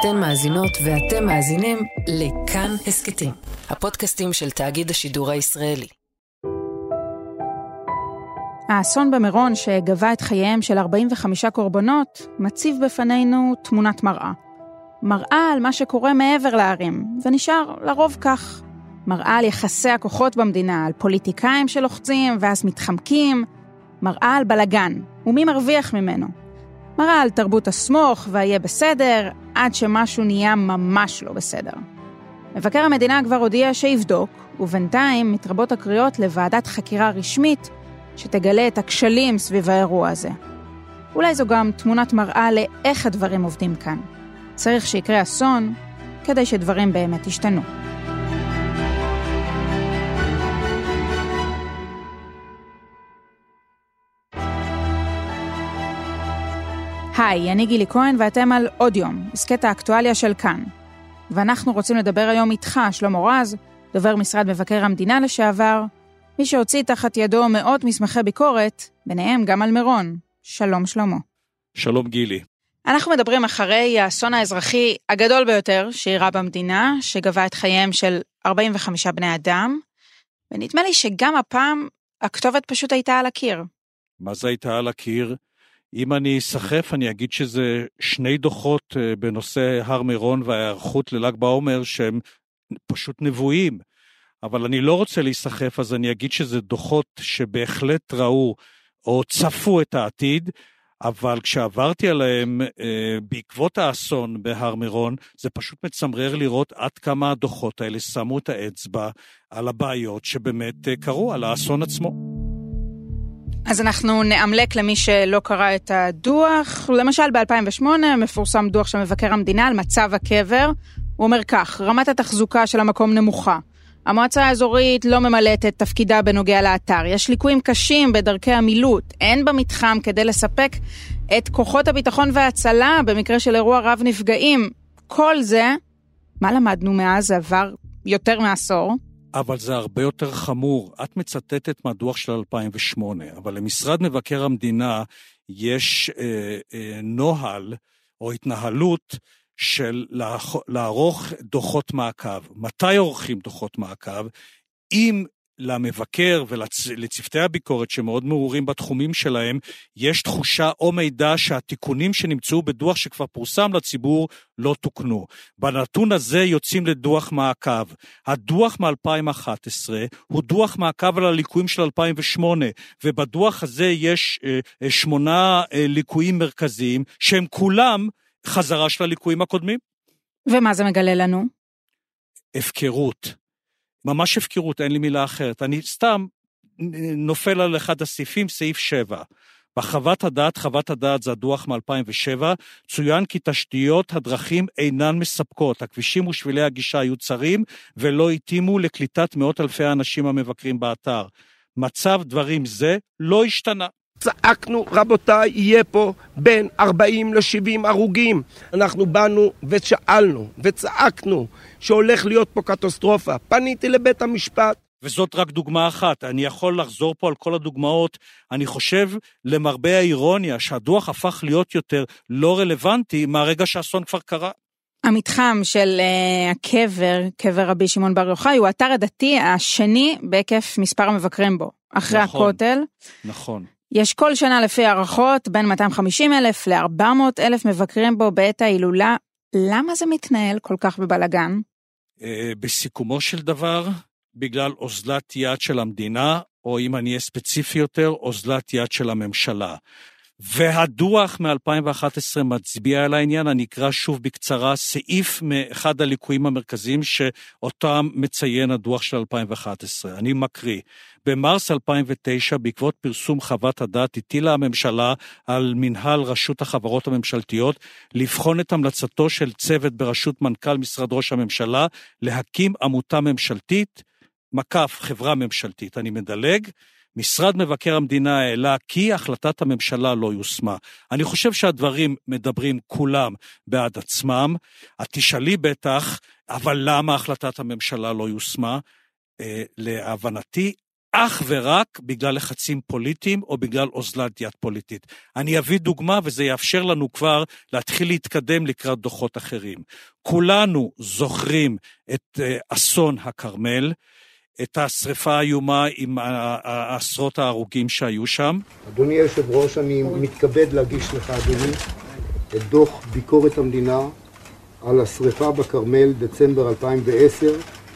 אתן מאזינות ואתם מאזינים לכאן הסכתים, הפודקאסטים של תאגיד השידור הישראלי. האסון במירון שגבה את חייהם של 45 קורבנות, מציב בפנינו תמונת מראה. מראה על מה שקורה מעבר לערים, ונשאר לרוב כך. מראה על יחסי הכוחות במדינה, על פוליטיקאים שלוחצים ואז מתחמקים, מראה על בלגן, ומי מרוויח ממנו. מראה על תרבות הסמוך והיהיה בסדר, עד שמשהו נהיה ממש לא בסדר. מבקר המדינה כבר הודיע שיבדוק, ובינתיים מתרבות הקריאות לוועדת חקירה רשמית שתגלה את הכשלים סביב האירוע הזה. אולי זו גם תמונת מראה לאיך הדברים עובדים כאן. צריך שיקרה אסון כדי שדברים באמת ישתנו. היי, אני גילי כהן ואתם על עוד יום, הסכת האקטואליה של כאן. ואנחנו רוצים לדבר היום איתך, שלמה רז, דובר משרד מבקר המדינה לשעבר, מי שהוציא תחת ידו מאות מסמכי ביקורת, ביניהם גם על מירון. שלום, שלמה. שלום, גילי. אנחנו מדברים אחרי האסון האזרחי הגדול ביותר שאירע במדינה, שגבה את חייהם של 45 בני אדם, ונדמה לי שגם הפעם הכתובת פשוט הייתה על הקיר. מה זה הייתה על הקיר? אם אני אסחף, אני אגיד שזה שני דוחות אה, בנושא הר מירון וההיערכות לל"ג בעומר שהם פשוט נבואים. אבל אני לא רוצה להיסחף, אז אני אגיד שזה דוחות שבהחלט ראו או צפו את העתיד, אבל כשעברתי עליהם אה, בעקבות האסון בהר מירון, זה פשוט מצמרר לראות עד כמה הדוחות האלה שמו את האצבע על הבעיות שבאמת אה, קרו, על האסון עצמו. אז אנחנו נאמלק למי שלא קרא את הדוח. למשל, ב-2008 מפורסם דוח של מבקר המדינה על מצב הקבר. הוא אומר כך, רמת התחזוקה של המקום נמוכה. המועצה האזורית לא ממלאת את תפקידה בנוגע לאתר. יש ליקויים קשים בדרכי המילוט. אין במתחם כדי לספק את כוחות הביטחון וההצלה במקרה של אירוע רב נפגעים. כל זה, מה למדנו מאז? עבר יותר מעשור. אבל זה הרבה יותר חמור. את מצטטת מהדוח של 2008, אבל למשרד מבקר המדינה יש אה, אה, נוהל או התנהלות של לערוך דוחות מעקב. מתי עורכים דוחות מעקב? אם למבקר ולצוותי הביקורת שמאוד מעורים בתחומים שלהם, יש תחושה או מידע שהתיקונים שנמצאו בדוח שכבר פורסם לציבור לא תוקנו. בנתון הזה יוצאים לדוח מעקב. הדוח מ-2011 הוא דוח מעקב על הליקויים של 2008, ובדוח הזה יש אה, אה, שמונה אה, ליקויים מרכזיים, שהם כולם חזרה של הליקויים הקודמים. ומה זה מגלה לנו? הפקרות. ממש הפקרות, אין לי מילה אחרת. אני סתם נופל על אחד הסעיפים, סעיף 7. בחוות הדעת, חוות הדעת זה הדוח מ-2007, צוין כי תשתיות הדרכים אינן מספקות. הכבישים ושבילי הגישה היו צרים ולא התאימו לקליטת מאות אלפי האנשים המבקרים באתר. מצב דברים זה לא השתנה. צעקנו, רבותיי, יהיה פה בין 40 ל-70 הרוגים. אנחנו באנו ושאלנו וצעקנו שהולך להיות פה קטסטרופה. פניתי לבית המשפט. וזאת רק דוגמה אחת. אני יכול לחזור פה על כל הדוגמאות. אני חושב, למרבה האירוניה, שהדוח הפך להיות יותר לא רלוונטי מהרגע שהאסון כבר קרה. המתחם של uh, הקבר, קבר רבי שמעון בר יוחאי, הוא האתר הדתי השני בהיקף מספר המבקרים בו, אחרי נכון, הכותל. נכון. יש כל שנה לפי הערכות בין 250 אלף ל-400 אלף מבקרים בו בעת ההילולה. למה זה מתנהל כל כך בבלגן? אה, בסיכומו של דבר, בגלל אוזלת יד של המדינה, או אם אני אהיה ספציפי יותר, אוזלת יד של הממשלה. והדוח מ-2011 מצביע על העניין, אני אקרא שוב בקצרה סעיף מאחד הליקויים המרכזיים שאותם מציין הדוח של 2011. אני מקריא. במרס 2009, בעקבות פרסום חוות הדעת, הטילה הממשלה על מנהל רשות החברות הממשלתיות לבחון את המלצתו של צוות בראשות מנכ"ל משרד ראש הממשלה להקים עמותה ממשלתית, מקף חברה ממשלתית, אני מדלג, משרד מבקר המדינה העלה כי החלטת הממשלה לא יושמה. אני חושב שהדברים מדברים כולם בעד עצמם. את תשאלי בטח, אבל למה החלטת הממשלה לא יושמה? Uh, להבנתי, אך ורק בגלל לחצים פוליטיים או בגלל אוזלת יד פוליטית. אני אביא דוגמה וזה יאפשר לנו כבר להתחיל להתקדם לקראת דוחות אחרים. כולנו זוכרים את אה, אסון הכרמל, את השריפה האיומה עם עשרות ההרוגים שהיו שם. אדוני היושב ראש, אני מתכבד להגיש לך, אדוני, את דוח ביקורת המדינה על השריפה בכרמל, דצמבר 2010,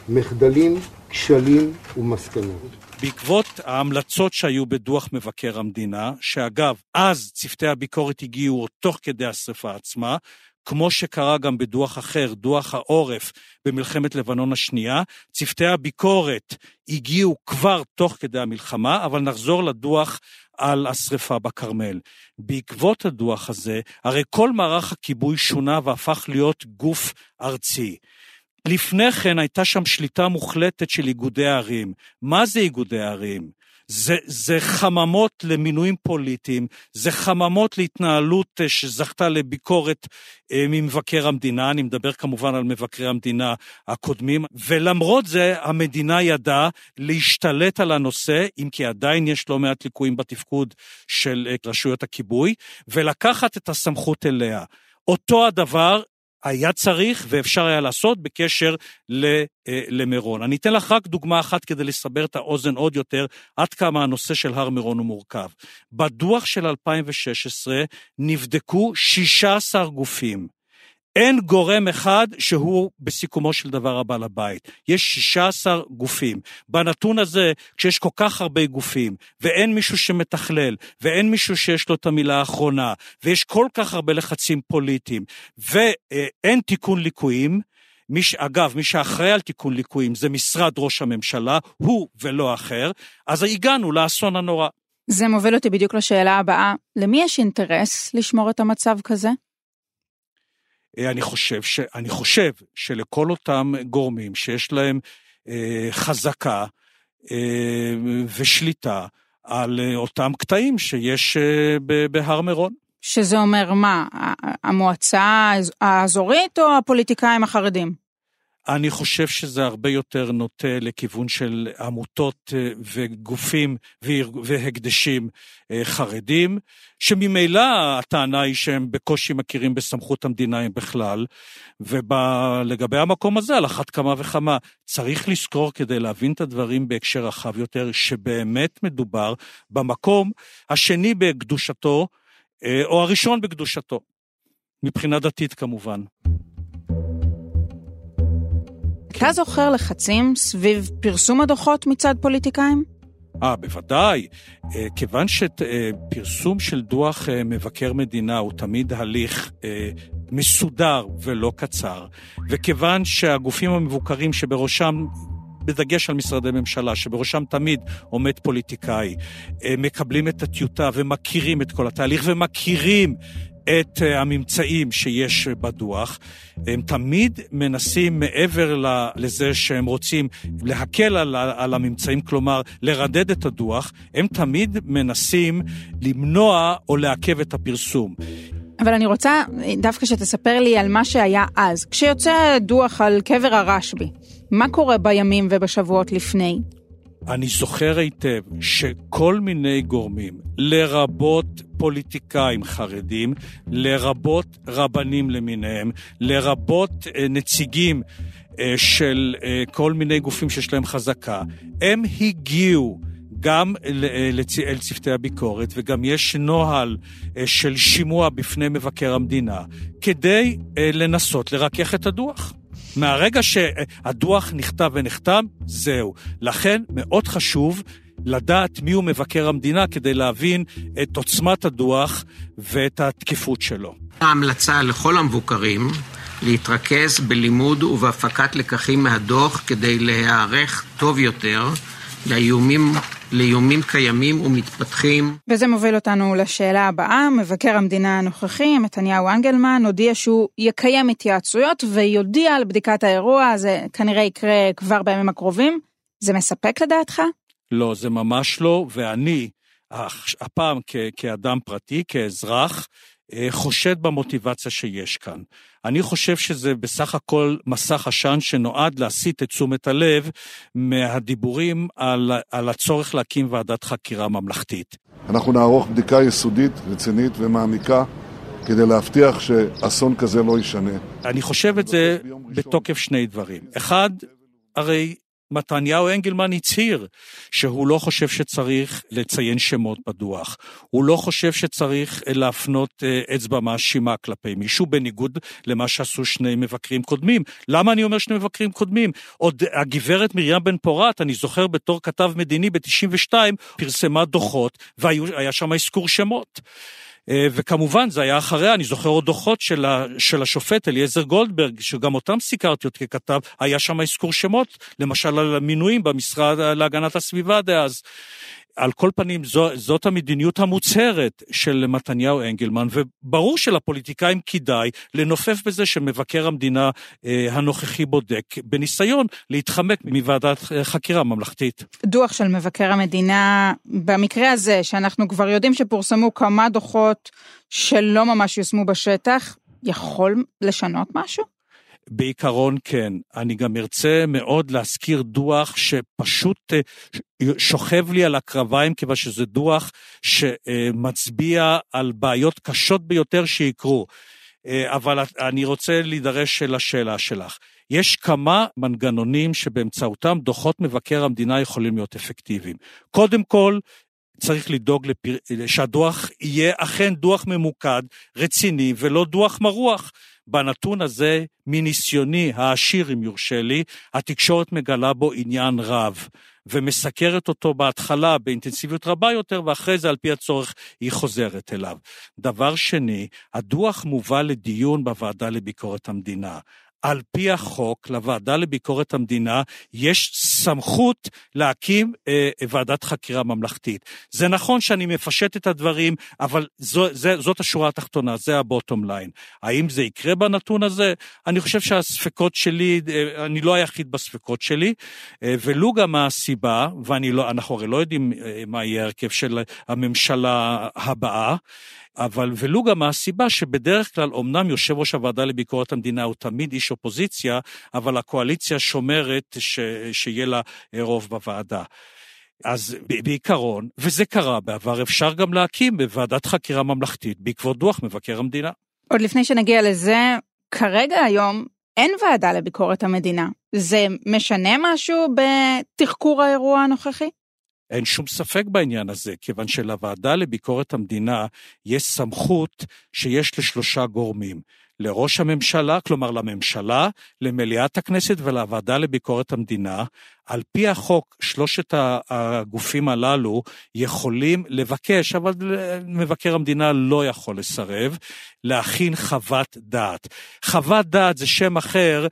מחדלים, כשלים ומסקנות. בעקבות ההמלצות שהיו בדוח מבקר המדינה, שאגב, אז צוותי הביקורת הגיעו תוך כדי השרפה עצמה, כמו שקרה גם בדוח אחר, דוח העורף במלחמת לבנון השנייה, צוותי הביקורת הגיעו כבר תוך כדי המלחמה, אבל נחזור לדוח על השרפה בכרמל. בעקבות הדוח הזה, הרי כל מערך הכיבוי שונה והפך להיות גוף ארצי. לפני כן הייתה שם שליטה מוחלטת של איגודי ערים. מה זה איגודי ערים? זה, זה חממות למינויים פוליטיים, זה חממות להתנהלות אה, שזכתה לביקורת אה, ממבקר המדינה, אני מדבר כמובן על מבקרי המדינה הקודמים, ולמרות זה המדינה ידעה להשתלט על הנושא, אם כי עדיין יש לא מעט ליקויים בתפקוד של אה, רשויות הכיבוי, ולקחת את הסמכות אליה. אותו הדבר היה צריך ואפשר היה לעשות בקשר אה, למירון. אני אתן לך רק דוגמה אחת כדי לסבר את האוזן עוד יותר, עד כמה הנושא של הר מירון הוא מורכב. בדוח של 2016 נבדקו 16 גופים. אין גורם אחד שהוא בסיכומו של דבר הבעל הבית. יש 16 גופים. בנתון הזה, כשיש כל כך הרבה גופים, ואין מישהו שמתכלל, ואין מישהו שיש לו את המילה האחרונה, ויש כל כך הרבה לחצים פוליטיים, ואין תיקון ליקויים, מי, אגב, מי שאחראי על תיקון ליקויים זה משרד ראש הממשלה, הוא ולא אחר, אז הגענו לאסון הנורא. זה מוביל אותי בדיוק לשאלה הבאה, למי יש אינטרס לשמור את המצב כזה? אה, אני חושב, ש, אני חושב שלכל אותם גורמים שיש להם אה, חזקה אה, ושליטה על אותם קטעים שיש בהר מירון. שזה אומר מה, המועצה האזורית או הפוליטיקאים החרדים? אני חושב שזה הרבה יותר נוטה לכיוון של עמותות אה, וגופים והקדשים אה, חרדים, שממילא הטענה היא שהם בקושי מכירים בסמכות המדינה בכלל, ולגבי המקום הזה, על אחת כמה וכמה, צריך לזכור כדי להבין את הדברים בהקשר רחב יותר, שבאמת מדובר במקום השני בקדושתו, אה, או הראשון בקדושתו, מבחינה דתית כמובן. אתה זוכר לחצים סביב פרסום הדוחות מצד פוליטיקאים? אה, בוודאי. אה, כיוון שפרסום של דוח אה, מבקר מדינה הוא תמיד הליך אה, מסודר ולא קצר, וכיוון שהגופים המבוקרים שבראשם בדגש על משרדי ממשלה, שבראשם תמיד עומד פוליטיקאי, מקבלים את הטיוטה ומכירים את כל התהליך ומכירים את אה, הממצאים שיש בדוח. הם תמיד מנסים, מעבר לזה שהם רוצים להקל על, על הממצאים, כלומר לרדד את הדוח, הם תמיד מנסים למנוע או לעכב את הפרסום. אבל אני רוצה דווקא שתספר לי על מה שהיה אז. כשיוצא דוח על קבר הרשב"י, מה קורה בימים ובשבועות לפני? אני זוכר היטב שכל מיני גורמים, לרבות פוליטיקאים חרדים, לרבות רבנים למיניהם, לרבות אה, נציגים אה, של אה, כל מיני גופים שיש להם חזקה, הם הגיעו גם אל צוותי הביקורת, וגם יש נוהל של שימוע בפני מבקר המדינה, כדי לנסות לרכך את הדוח. מהרגע שהדוח נכתב ונחתם, זהו. לכן מאוד חשוב לדעת מיהו מבקר המדינה כדי להבין את עוצמת הדוח ואת התקיפות שלו. ההמלצה לכל המבוקרים להתרכז בלימוד ובהפקת לקחים מהדוח כדי להיערך טוב יותר לאיומים לאיומים קיימים ומתפתחים. וזה מוביל אותנו לשאלה הבאה. מבקר המדינה הנוכחי, מתניהו אנגלמן, הודיע שהוא יקיים התייעצויות ויודיע על בדיקת האירוע, זה כנראה יקרה כבר בימים הקרובים. זה מספק לדעתך? לא, זה ממש לא, ואני, הפעם כ- כאדם פרטי, כאזרח, אה, חושד במוטיבציה שיש כאן. אני חושב שזה בסך הכל מסך עשן שנועד להסיט את תשומת הלב מהדיבורים על, על הצורך להקים ועדת חקירה ממלכתית. אנחנו נערוך בדיקה יסודית, רצינית ומעמיקה כדי להבטיח שאסון כזה לא יישנה. אני חושב את זה בתוקף שני דברים. אחד, הרי מתניהו אנגלמן הצהיר שהוא לא חושב שצריך לציין שמות בדוח. הוא לא חושב שצריך להפנות אה, אצבע מאשימה כלפי מישהו, בניגוד למה שעשו שני מבקרים קודמים. למה אני אומר שני מבקרים קודמים? עוד הגברת מרים בן פורת, אני זוכר בתור כתב מדיני ב-92, פרסמה דוחות והיה שם אזכור שמות. אה, וכמובן זה היה אחריה, אני זוכר עוד דוחות של, ה, של השופט אליעזר גולדברג, שגם אותם סיקרתי עוד ככתב, היה שם אזכור שמות, למשל על המינויים במשרד להגנת הסביבה דאז. על כל פנים, זו, זאת המדיניות המוצהרת של מתניהו אנגלמן, וברור שלפוליטיקאים כדאי לנופף בזה שמבקר המדינה אה, הנוכחי בודק, בניסיון להתחמק מוועדת חקירה ממלכתית. דוח של מבקר המדינה, במקרה הזה, שאנחנו כבר יודעים שפורסמו כמה דוחות שלא ממש יושמו בשטח, יכול לשנות משהו? בעיקרון כן. אני גם ארצה מאוד להזכיר דוח שפשוט אה, שוכב לי על הקרביים, כיוון שזה דוח שמצביע על בעיות קשות ביותר שיקרו. אה, אבל אני רוצה להידרש לשאלה שלך. יש כמה מנגנונים שבאמצעותם דוחות מבקר המדינה יכולים להיות אפקטיביים. קודם כל, צריך לדאוג לפר... שהדוח יהיה אכן דוח ממוקד, רציני, ולא דוח מרוח. בנתון הזה, מניסיוני העשיר, אם יורשה לי, התקשורת מגלה בו עניין רב, ומסקרת אותו בהתחלה באינטנסיביות רבה יותר, ואחרי זה, על פי הצורך, היא חוזרת אליו. דבר שני, הדוח מובא לדיון בוועדה לביקורת המדינה. על פי החוק, לוועדה לביקורת המדינה יש סמכות להקים אה, ועדת חקירה ממלכתית. זה נכון שאני מפשט את הדברים, אבל זו, זה, זאת השורה התחתונה, זה הבוטום ליין. האם זה יקרה בנתון הזה? אני חושב שהספקות שלי, אה, אני לא היחיד בספקות שלי, אה, ולו גם הסיבה, ואנחנו הרי לא יודעים אה, מה יהיה ההרכב של הממשלה הבאה, אבל ולו גם הסיבה שבדרך כלל, אמנם יושב ראש הוועדה לביקורת המדינה הוא תמיד איש אופוזיציה, אבל הקואליציה שומרת ש, שיהיה לה רוב בוועדה. אז בעיקרון, וזה קרה בעבר, אפשר גם להקים בוועדת חקירה ממלכתית בעקבות דוח מבקר המדינה. עוד לפני שנגיע לזה, כרגע היום אין ועדה לביקורת המדינה. זה משנה משהו בתחקור האירוע הנוכחי? אין שום ספק בעניין הזה, כיוון שלוועדה לביקורת המדינה יש סמכות שיש לשלושה גורמים. לראש הממשלה, כלומר לממשלה, למליאת הכנסת ולוועדה לביקורת המדינה. על פי החוק, שלושת הגופים הללו יכולים לבקש, אבל מבקר המדינה לא יכול לסרב, להכין חוות דעת. חוות דעת זה שם אחר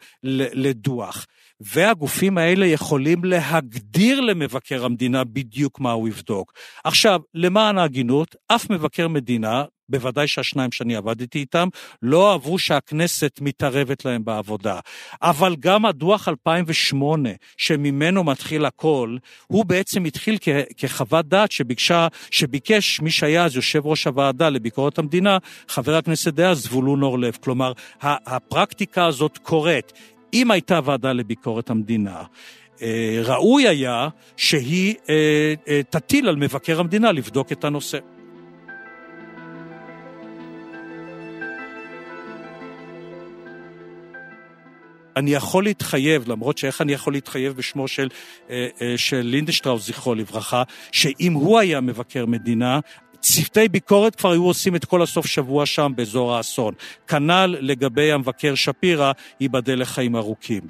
לדוח. והגופים האלה יכולים להגדיר למבקר המדינה בדיוק מה הוא יבדוק. עכשיו, למען ההגינות, אף מבקר מדינה, בוודאי שהשניים שאני עבדתי איתם, לא אהבו שהכנסת מתערבת להם בעבודה. אבל גם הדוח 2008, שממנו מתחיל הכל, הוא בעצם התחיל כ- כחוות דעת שביקשה, שביקש מי שהיה אז יושב ראש הוועדה לביקורת המדינה, חבר הכנסת דאז זבולון אורלב. כלומר, הפרקטיקה הזאת קורית. אם הייתה ועדה לביקורת המדינה, אה, ראוי היה שהיא אה, אה, תטיל על מבקר המדינה לבדוק את הנושא. אני יכול להתחייב, למרות שאיך אני יכול להתחייב בשמו של, של לינדשטראוס, זכרו לברכה, שאם הוא היה מבקר מדינה, צוותי ביקורת כבר היו עושים את כל הסוף שבוע שם באזור האסון. כנ"ל לגבי המבקר שפירא, ייבדל לחיים ארוכים.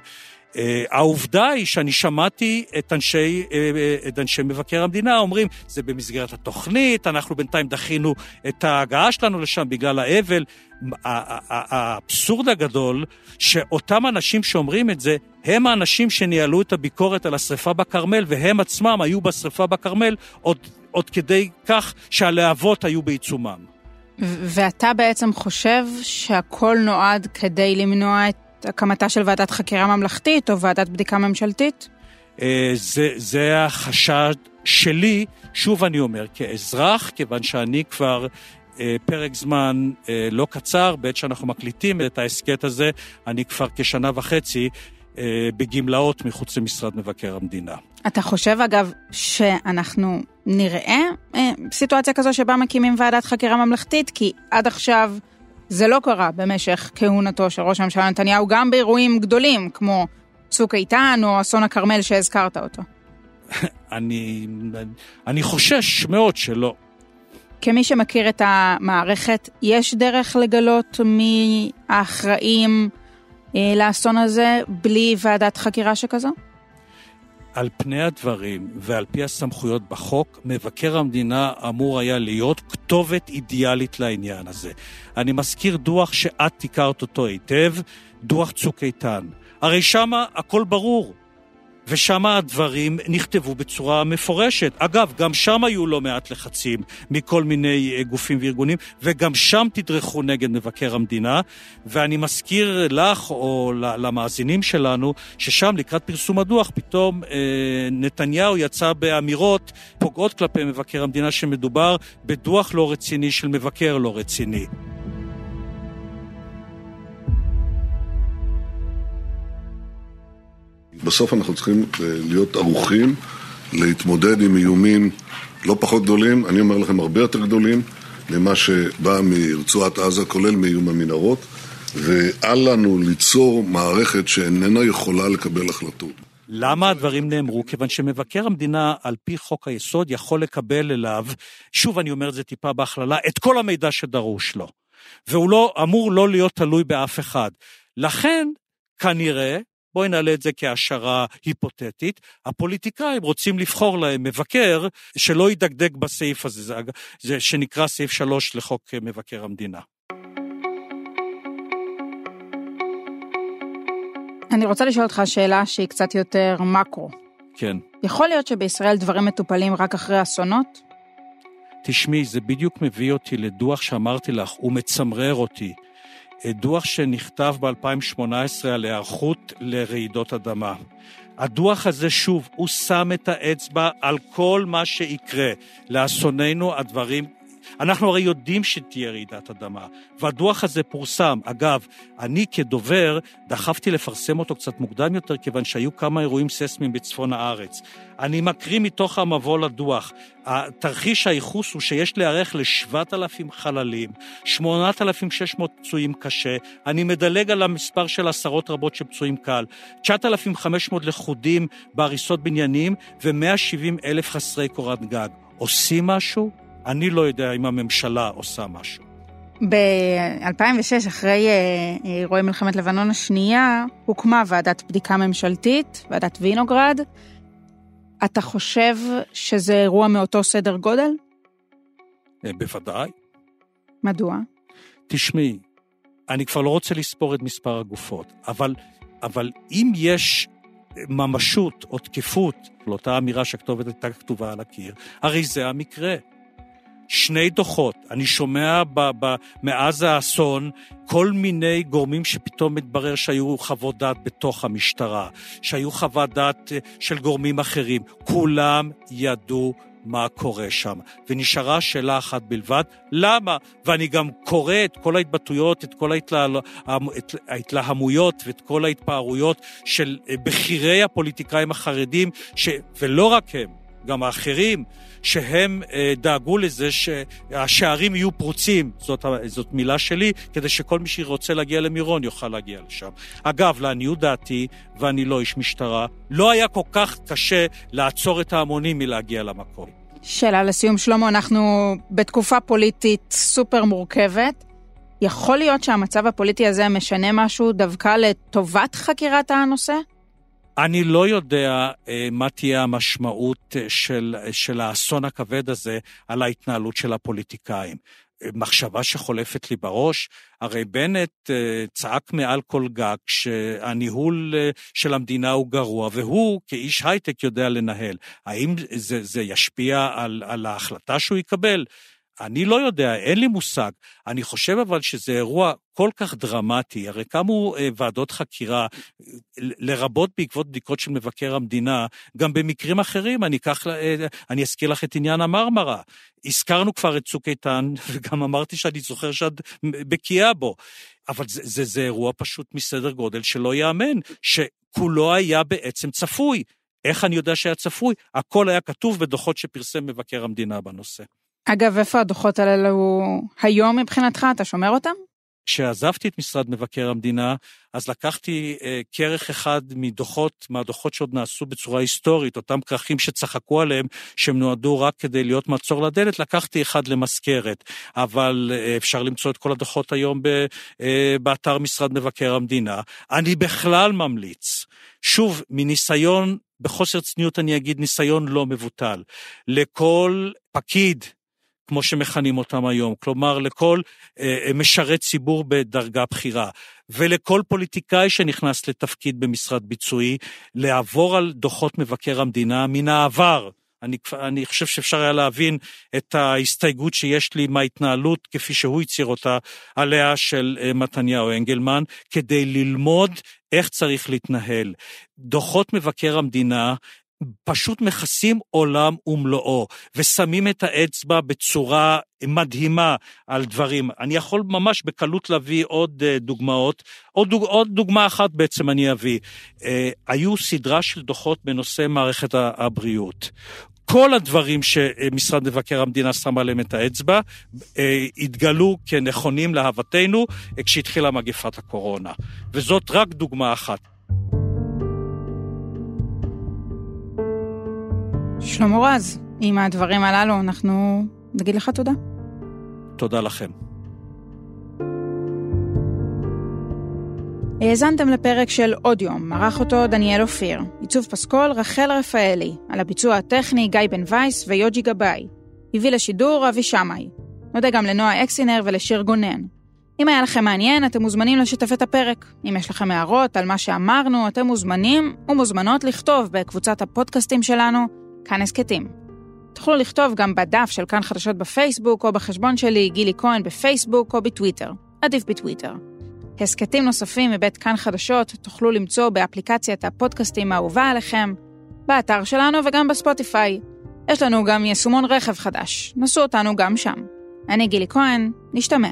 Uh, העובדה היא שאני שמעתי את אנשי, uh, את אנשי מבקר המדינה אומרים, זה במסגרת התוכנית, אנחנו בינתיים דחינו את ההגעה שלנו לשם בגלל האבל. האבסורד הגדול, שאותם אנשים שאומרים את זה, הם האנשים שניהלו את הביקורת על השרפה בכרמל, והם עצמם היו בשרפה בכרמל עוד עוד כדי כך שהלהבות היו בעיצומם. ואתה בעצם חושב שהכל נועד כדי למנוע את הקמתה של ועדת חקירה ממלכתית או ועדת בדיקה ממשלתית? אה, זה, זה החשד שלי, שוב אני אומר, כאזרח, כיוון שאני כבר אה, פרק זמן אה, לא קצר, בעת שאנחנו מקליטים את ההסכת הזה, אני כבר כשנה וחצי בגמלאות מחוץ למשרד מבקר המדינה. אתה חושב, אגב, שאנחנו נראה אה, סיטואציה כזו שבה מקימים ועדת חקירה ממלכתית? כי עד עכשיו זה לא קרה במשך כהונתו של ראש הממשלה נתניהו, גם באירועים גדולים, כמו צוק איתן או אסון הכרמל שהזכרת אותו. אני, אני חושש מאוד שלא. כמי שמכיר את המערכת, יש דרך לגלות מי האחראים אה, לאסון הזה בלי ועדת חקירה שכזו? על פני הדברים ועל פי הסמכויות בחוק, מבקר המדינה אמור היה להיות כתובת אידיאלית לעניין הזה. אני מזכיר דוח שאת הכרת אותו היטב, דוח צוק איתן. הרי שמה הכל ברור. ושם הדברים נכתבו בצורה מפורשת. אגב, גם שם היו לא מעט לחצים מכל מיני אה, גופים וארגונים, וגם שם תדרכו נגד מבקר המדינה. ואני מזכיר לך או למאזינים שלנו, ששם לקראת פרסום הדוח, פתאום אה, נתניהו יצא באמירות פוגעות כלפי מבקר המדינה, שמדובר בדוח לא רציני של מבקר לא רציני. בסוף אנחנו צריכים אה, להיות ערוכים להתמודד עם איומים לא פחות גדולים, אני אומר לכם הרבה יותר גדולים ממה שבא מרצועת עזה, כולל מאיום המנהרות, ואל לנו ליצור מערכת שאיננה יכולה לקבל החלטות. למה הדברים נאמרו? כיוון שמבקר המדינה, על פי חוק היסוד, יכול לקבל אליו, שוב אני אומר את זה טיפה בהכללה, את כל המידע שדרוש לו. והוא לא, אמור לא להיות תלוי באף אחד. לכן, כנראה, בואי נעלה את זה כהשערה היפותטית, הפוליטיקאים רוצים לבחור להם מבקר שלא ידקדק בסעיף הזה, זה, זה שנקרא סעיף 3 לחוק מבקר המדינה. אני רוצה לשאול אותך שאלה שהיא קצת יותר מקרו. כן. יכול להיות שבישראל דברים מטופלים רק אחרי אסונות? תשמעי, זה בדיוק מביא אותי לדוח שאמרתי לך, הוא מצמרר אותי. דוח שנכתב ב-2018 על היערכות לרעידות אדמה. הדוח הזה, שוב, הוא שם את האצבע על כל מה שיקרה. לאסוננו הדברים אנחנו הרי יודעים שתהיה רעידת אדמה, והדוח הזה פורסם. אגב, אני כדובר דחפתי לפרסם אותו קצת מוקדם יותר, כיוון שהיו כמה אירועים ססמיים בצפון הארץ. אני מקריא מתוך המבוא לדוח. תרחיש הייחוס הוא שיש להיערך ל-7,000 חללים, 8,600 פצועים קשה, אני מדלג על המספר של עשרות רבות של פצועים קל, 9,500 לכודים בהריסות בניינים ו-170 אלף חסרי קורת גג. עושים משהו? אני לא יודע אם הממשלה עושה משהו. ב-2006, אחרי אה, אירועי מלחמת לבנון השנייה, הוקמה ועדת בדיקה ממשלתית, ועדת וינוגרד. אתה חושב שזה אירוע מאותו סדר גודל? אה, בוודאי. מדוע? תשמעי, אני כבר לא רוצה לספור את מספר הגופות, אבל, אבל אם יש ממשות או תקפות לאותה אמירה שהכתובת הייתה כתובה על הקיר, הרי זה המקרה. שני דוחות. אני שומע ב, ב, מאז האסון כל מיני גורמים שפתאום מתברר שהיו חוות דעת בתוך המשטרה, שהיו חוות דעת אה, של גורמים אחרים. כולם ידעו מה קורה שם. ונשארה שאלה אחת בלבד, למה? ואני גם קורא את כל ההתבטאויות, את כל ההתלה... ההתלהמויות ואת כל ההתפארויות של אה, בכירי הפוליטיקאים החרדים, ש... ולא רק הם, גם האחרים, שהם אה, דאגו לזה שהשערים יהיו פרוצים, זאת, זאת מילה שלי, כדי שכל מי שרוצה להגיע למירון יוכל להגיע לשם. אגב, לעניות דעתי, ואני לא איש משטרה, לא היה כל כך קשה לעצור את ההמונים מלהגיע למקום. שאלה לסיום, שלמה, אנחנו בתקופה פוליטית סופר מורכבת. יכול להיות שהמצב הפוליטי הזה משנה משהו דווקא לטובת חקירת הנושא? אני לא יודע אה, מה תהיה המשמעות אה, של, של האסון הכבד הזה על ההתנהלות של הפוליטיקאים. אה, מחשבה שחולפת לי בראש, הרי בנט אה, צעק מעל כל גג שהניהול אה, של המדינה הוא גרוע, והוא כאיש הייטק יודע לנהל. האם זה, זה ישפיע על, על ההחלטה שהוא יקבל? אני לא יודע, אין לי מושג. אני חושב אבל שזה אירוע כל כך דרמטי, הרי קמו אה, ועדות חקירה, לרבות בעקבות בדיקות של מבקר המדינה, גם במקרים אחרים, אני, אקח, אה, אני אזכיר לך את עניין המרמרה. הזכרנו כבר את צוק איתן, וגם אמרתי שאני זוכר שאת בקיאה בו. אבל זה, זה, זה אירוע פשוט מסדר גודל שלא ייאמן, שכולו היה בעצם צפוי. איך אני יודע שהיה צפוי? הכל היה כתוב בדוחות שפרסם מבקר המדינה בנושא. אגב, איפה הדוחות האלו היום מבחינתך? אתה שומר אותם? כשעזבתי את משרד מבקר המדינה, אז לקחתי אה, כרך אחד מדוחות, מהדוחות שעוד נעשו בצורה היסטורית, אותם כרכים שצחקו עליהם, שהם נועדו רק כדי להיות מעצור לדלת, לקחתי אחד למזכרת. אבל אה, אפשר למצוא את כל הדוחות היום ב, אה, באתר משרד מבקר המדינה. אני בכלל ממליץ, שוב, מניסיון, בחוסר צניעות אני אגיד, ניסיון לא מבוטל, לכל פקיד, כמו שמכנים אותם היום, כלומר לכל אה, אה, משרת ציבור בדרגה בכירה, ולכל פוליטיקאי שנכנס לתפקיד במשרד ביצועי, לעבור על דוחות מבקר המדינה מן העבר. אני, אני חושב שאפשר היה להבין את ההסתייגות שיש לי מההתנהלות, כפי שהוא הצהיר אותה, עליה של אה, מתניהו אנגלמן, כדי ללמוד איך צריך להתנהל. דוחות מבקר המדינה פשוט מכסים עולם ומלואו, ושמים את האצבע בצורה מדהימה על דברים. אני יכול ממש בקלות להביא עוד uh, דוגמאות. עוד, דוג, עוד דוגמה אחת בעצם אני אביא. Uh, היו סדרה של דוחות בנושא מערכת הבריאות. כל הדברים שמשרד מבקר המדינה שם עליהם את האצבע אה, התגלו כנכונים להוותנו כשהתחילה מגפת הקורונה. וזאת רק דוגמה אחת. שלמה רז, עם הדברים הללו אנחנו נגיד לך תודה. תודה לכם. האזנתם לפרק של עוד יום, ערך אותו דניאל אופיר, עיצוב פסקול רחל רפאלי, על הביצוע הטכני גיא בן וייס ויוג'י גבאי. הביא לשידור אבי שמאי. נודה גם לנועה אקסינר ולשיר גונן. אם היה לכם מעניין, אתם מוזמנים לשתף את הפרק. אם יש לכם הערות על מה שאמרנו, אתם מוזמנים ומוזמנות לכתוב בקבוצת הפודקאסטים שלנו, כאן הסכתים. תוכלו לכתוב גם בדף של כאן חדשות בפייסבוק, או בחשבון שלי, גילי כהן, בפייסבוק או בטוויטר. עדיף בטוויטר. הסכתים נוספים מבית כאן חדשות תוכלו למצוא באפליקציית הפודקאסטים האהובה עליכם, באתר שלנו וגם בספוטיפיי. יש לנו גם יישומון רכב חדש, נסו אותנו גם שם. אני גילי כהן, נשתמע.